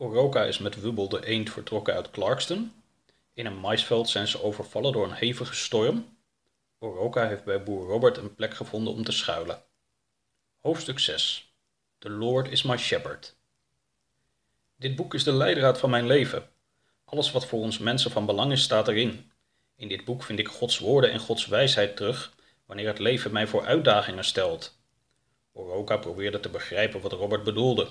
Oroka is met Wubbel de eend vertrokken uit Clarkston. In een maisveld zijn ze overvallen door een hevige storm. Oroka heeft bij boer Robert een plek gevonden om te schuilen. Hoofdstuk 6 The Lord is my shepherd. Dit boek is de leidraad van mijn leven. Alles wat voor ons mensen van belang is, staat erin. In dit boek vind ik Gods woorden en Gods wijsheid terug wanneer het leven mij voor uitdagingen stelt. Oroka probeerde te begrijpen wat Robert bedoelde.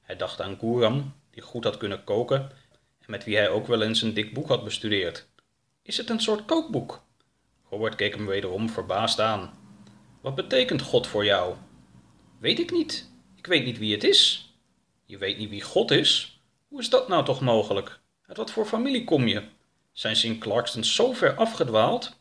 Hij dacht aan Guram, die goed had kunnen koken en met wie hij ook wel eens een dik boek had bestudeerd. Is het een soort kookboek? Robert keek hem wederom verbaasd aan. Wat betekent God voor jou? Weet ik niet. Ik weet niet wie het is. Je weet niet wie God is? Hoe is dat nou toch mogelijk? Uit wat voor familie kom je? Zijn in Clarkston zo ver afgedwaald?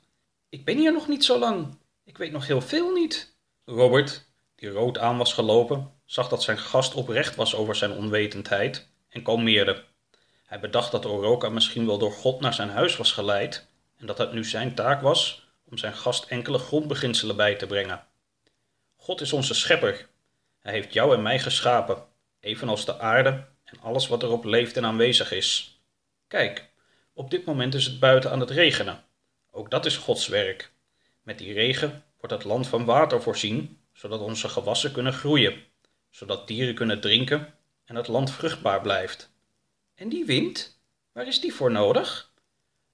Ik ben hier nog niet zo lang. Ik weet nog heel veel niet. Robert, die rood aan was gelopen, zag dat zijn gast oprecht was over zijn onwetendheid en kalmeerde. Hij bedacht dat Oroka misschien wel door God naar zijn huis was geleid en dat het nu zijn taak was om zijn gast enkele grondbeginselen bij te brengen. God is onze schepper. Hij heeft jou en mij geschapen, evenals de aarde en alles wat erop leeft en aanwezig is. Kijk, op dit moment is het buiten aan het regenen. Ook dat is Gods werk. Met die regen wordt het land van water voorzien, zodat onze gewassen kunnen groeien, zodat dieren kunnen drinken en het land vruchtbaar blijft. En die wind? Waar is die voor nodig?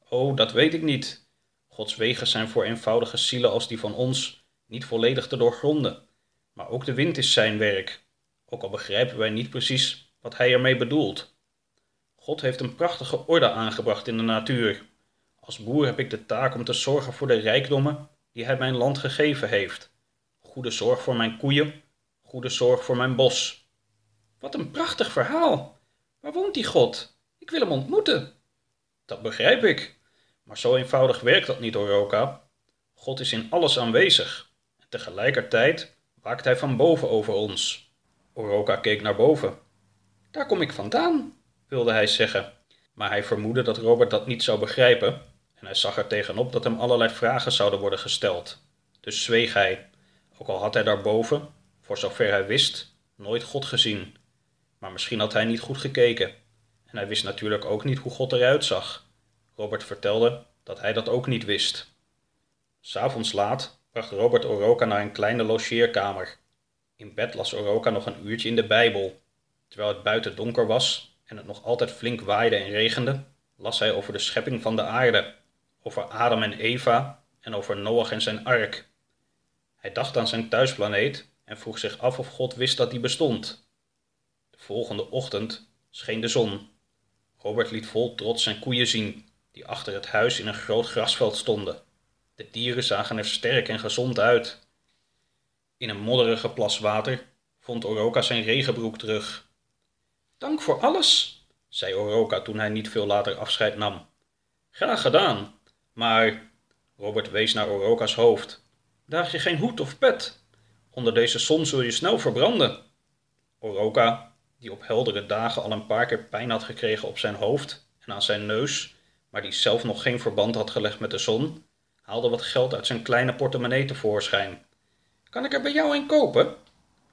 Oh, dat weet ik niet. Gods wegen zijn voor eenvoudige zielen als die van ons niet volledig te doorgronden. Maar ook de wind is zijn werk, ook al begrijpen wij niet precies wat hij ermee bedoelt. God heeft een prachtige orde aangebracht in de natuur. Als boer heb ik de taak om te zorgen voor de rijkdommen die hij mijn land gegeven heeft. Goede zorg voor mijn koeien, goede zorg voor mijn bos. Wat een prachtig verhaal. Waar woont die God? Ik wil hem ontmoeten. Dat begrijp ik. Maar zo eenvoudig werkt dat niet, Oroka. God is in alles aanwezig. En tegelijkertijd waakt hij van boven over ons. Oroka keek naar boven. Daar kom ik vandaan, wilde hij zeggen. Maar hij vermoedde dat Robert dat niet zou begrijpen en hij zag er tegenop dat hem allerlei vragen zouden worden gesteld. Dus zweeg hij, ook al had hij daarboven, voor zover hij wist, nooit God gezien. Maar misschien had hij niet goed gekeken. En hij wist natuurlijk ook niet hoe God eruit zag. Robert vertelde dat hij dat ook niet wist. S'avonds laat bracht Robert Oroka naar een kleine logeerkamer. In bed las Oroka nog een uurtje in de Bijbel. Terwijl het buiten donker was en het nog altijd flink waaide en regende, las hij over de schepping van de aarde, over Adam en Eva en over Noach en zijn ark. Hij dacht aan zijn thuisplaneet en vroeg zich af of God wist dat die bestond. De volgende ochtend scheen de zon. Robert liet vol trots zijn koeien zien, die achter het huis in een groot grasveld stonden. De dieren zagen er sterk en gezond uit. In een modderige plas water vond Oroka zijn regenbroek terug. Dank voor alles, zei Oroka toen hij niet veel later afscheid nam. Graag gedaan, maar Robert wees naar Oroka's hoofd. Draag je geen hoed of pet? Onder deze zon zul je snel verbranden. Oroka, die op heldere dagen al een paar keer pijn had gekregen op zijn hoofd en aan zijn neus, maar die zelf nog geen verband had gelegd met de zon, haalde wat geld uit zijn kleine portemonnee tevoorschijn. Kan ik er bij jou een kopen?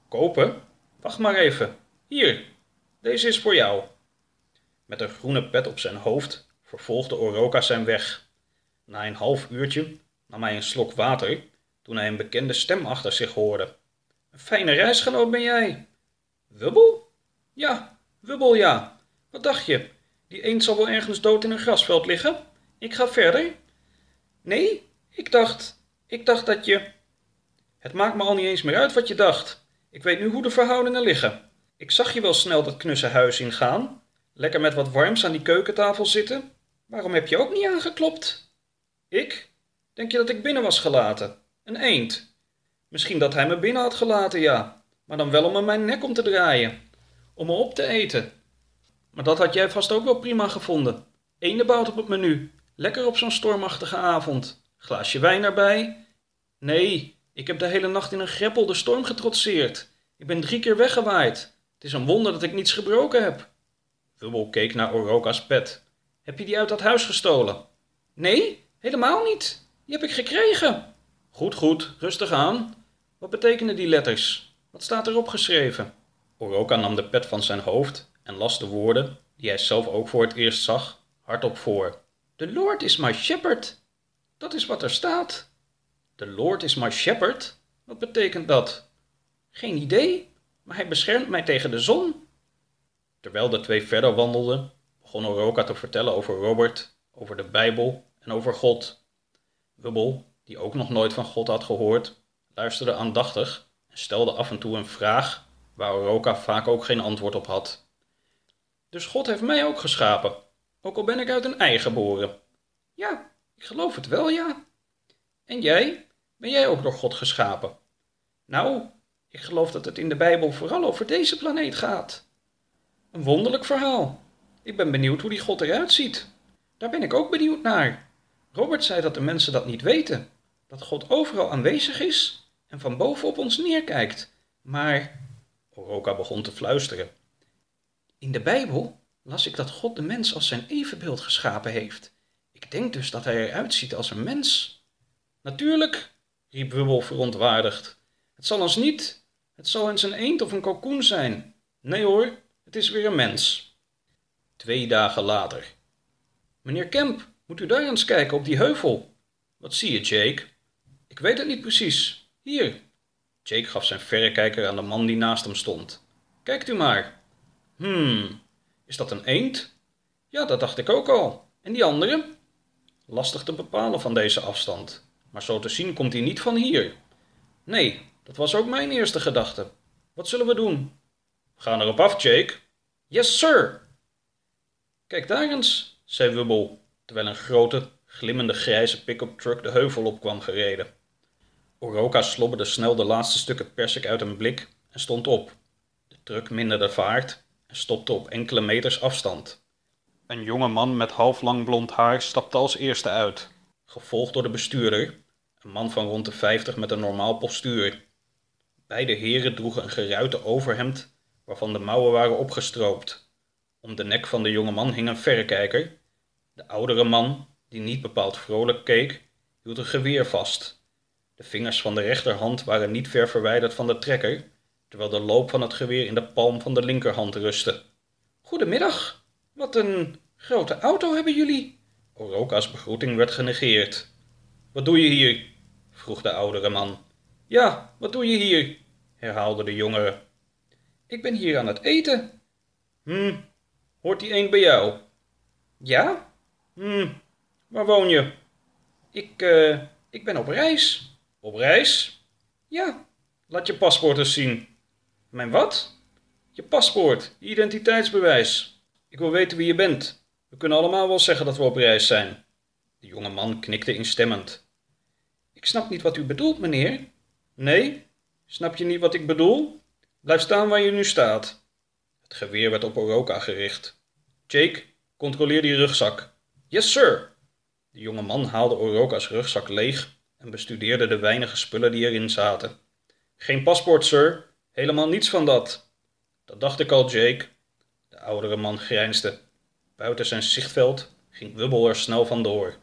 Kopen? Wacht maar even. Hier, deze is voor jou. Met een groene pet op zijn hoofd vervolgde Oroka zijn weg. Na een half uurtje nam hij een slok water toen hij een bekende stem achter zich hoorde. Een fijne reisgenoot ben jij. Wubbel? Ja, Wubbel ja. Wat dacht je? Die eend zal wel ergens dood in een grasveld liggen? Ik ga verder. Nee, ik dacht, ik dacht dat je... Het maakt me al niet eens meer uit wat je dacht. Ik weet nu hoe de verhoudingen liggen. Ik zag je wel snel dat knusse huis ingaan. Lekker met wat warms aan die keukentafel zitten. Waarom heb je ook niet aangeklopt? Ik? Denk je dat ik binnen was gelaten? Een eend. Misschien dat hij me binnen had gelaten, ja. Maar dan wel om me mijn nek om te draaien. Om me op te eten. Maar dat had jij vast ook wel prima gevonden. Eendenbout op het menu. Lekker op zo'n stormachtige avond. Glaasje wijn erbij. Nee, ik heb de hele nacht in een greppel de storm getrotseerd. Ik ben drie keer weggewaaid. Het is een wonder dat ik niets gebroken heb. Wubbel keek naar Oroka's pet. Heb je die uit dat huis gestolen? Nee, helemaal niet. Die heb ik gekregen. Goed, goed, rustig aan. Wat betekenen die letters? Wat staat erop geschreven? Oroka nam de pet van zijn hoofd en las de woorden, die hij zelf ook voor het eerst zag, hardop voor. The Lord is my shepherd. Dat is wat er staat. The Lord is my shepherd? Wat betekent dat? Geen idee, maar hij beschermt mij tegen de zon. Terwijl de twee verder wandelden, begon Oroka te vertellen over Robert, over de Bijbel en over God. Wubbel, die ook nog nooit van God had gehoord, luisterde aandachtig en stelde af en toe een vraag waar Oroka vaak ook geen antwoord op had. Dus God heeft mij ook geschapen, ook al ben ik uit een ei geboren. Ja, ik geloof het wel, ja. En jij? Ben jij ook door God geschapen? Nou, ik geloof dat het in de Bijbel vooral over deze planeet gaat. Een wonderlijk verhaal. Ik ben benieuwd hoe die God eruit ziet. Daar ben ik ook benieuwd naar. Robert zei dat de mensen dat niet weten. Dat God overal aanwezig is en van boven op ons neerkijkt. Maar. Oroka begon te fluisteren. In de Bijbel las ik dat God de mens als zijn evenbeeld geschapen heeft. Ik denk dus dat hij eruit ziet als een mens. Natuurlijk, riep Wubbel verontwaardigd. Het zal ons niet. Het zal eens een eend of een kalkoen zijn. Nee hoor, het is weer een mens. Twee dagen later. Meneer Kemp, moet u daar eens kijken op die heuvel. Wat zie je, Jake? Ik weet het niet precies. Hier. Jake gaf zijn verrekijker aan de man die naast hem stond. Kijkt u maar. Hmm, is dat een eend? Ja, dat dacht ik ook al. En die andere? Lastig te bepalen van deze afstand, maar zo te zien komt hij niet van hier. Nee, dat was ook mijn eerste gedachte. Wat zullen we doen? We gaan erop af, Jake. Yes, sir. Kijk daar eens, zei Wubbel, terwijl een grote, glimmende grijze pick-up truck de heuvel op kwam gereden. Oroka slobberde snel de laatste stukken persik uit een blik en stond op. De truck minderde vaart en stopte op enkele meters afstand. Een jonge man met halflang blond haar stapte als eerste uit, gevolgd door de bestuurder, een man van rond de vijftig met een normaal postuur. Beide heren droegen een geruite overhemd waarvan de mouwen waren opgestroopt. Om de nek van de jonge man hing een verrekijker. De oudere man, die niet bepaald vrolijk keek, hield een geweer vast. De vingers van de rechterhand waren niet ver verwijderd van de trekker, terwijl de loop van het geweer in de palm van de linkerhand rustte. Goedemiddag, wat een grote auto hebben jullie. Oroka's begroeting werd genegeerd. Wat doe je hier? vroeg de oudere man. Ja, wat doe je hier? herhaalde de jongere. Ik ben hier aan het eten. Hm, hoort die een bij jou? Ja? Hm, waar woon je? Ik, uh, ik ben op reis. Op reis? Ja, laat je paspoort eens zien. Mijn wat? Je paspoort, je identiteitsbewijs. Ik wil weten wie je bent. We kunnen allemaal wel zeggen dat we op reis zijn. De jonge man knikte instemmend. Ik snap niet wat u bedoelt, meneer. Nee? Snap je niet wat ik bedoel? Blijf staan waar je nu staat. Het geweer werd op Oroka gericht. Jake, controleer die rugzak. Yes, sir. De jonge man haalde Oroka's rugzak leeg en bestudeerde de weinige spullen die erin zaten. Geen paspoort, sir. Helemaal niets van dat. Dat dacht ik al, Jake. De oudere man grijnsde. Buiten zijn zichtveld ging Wubbel er snel vandoor.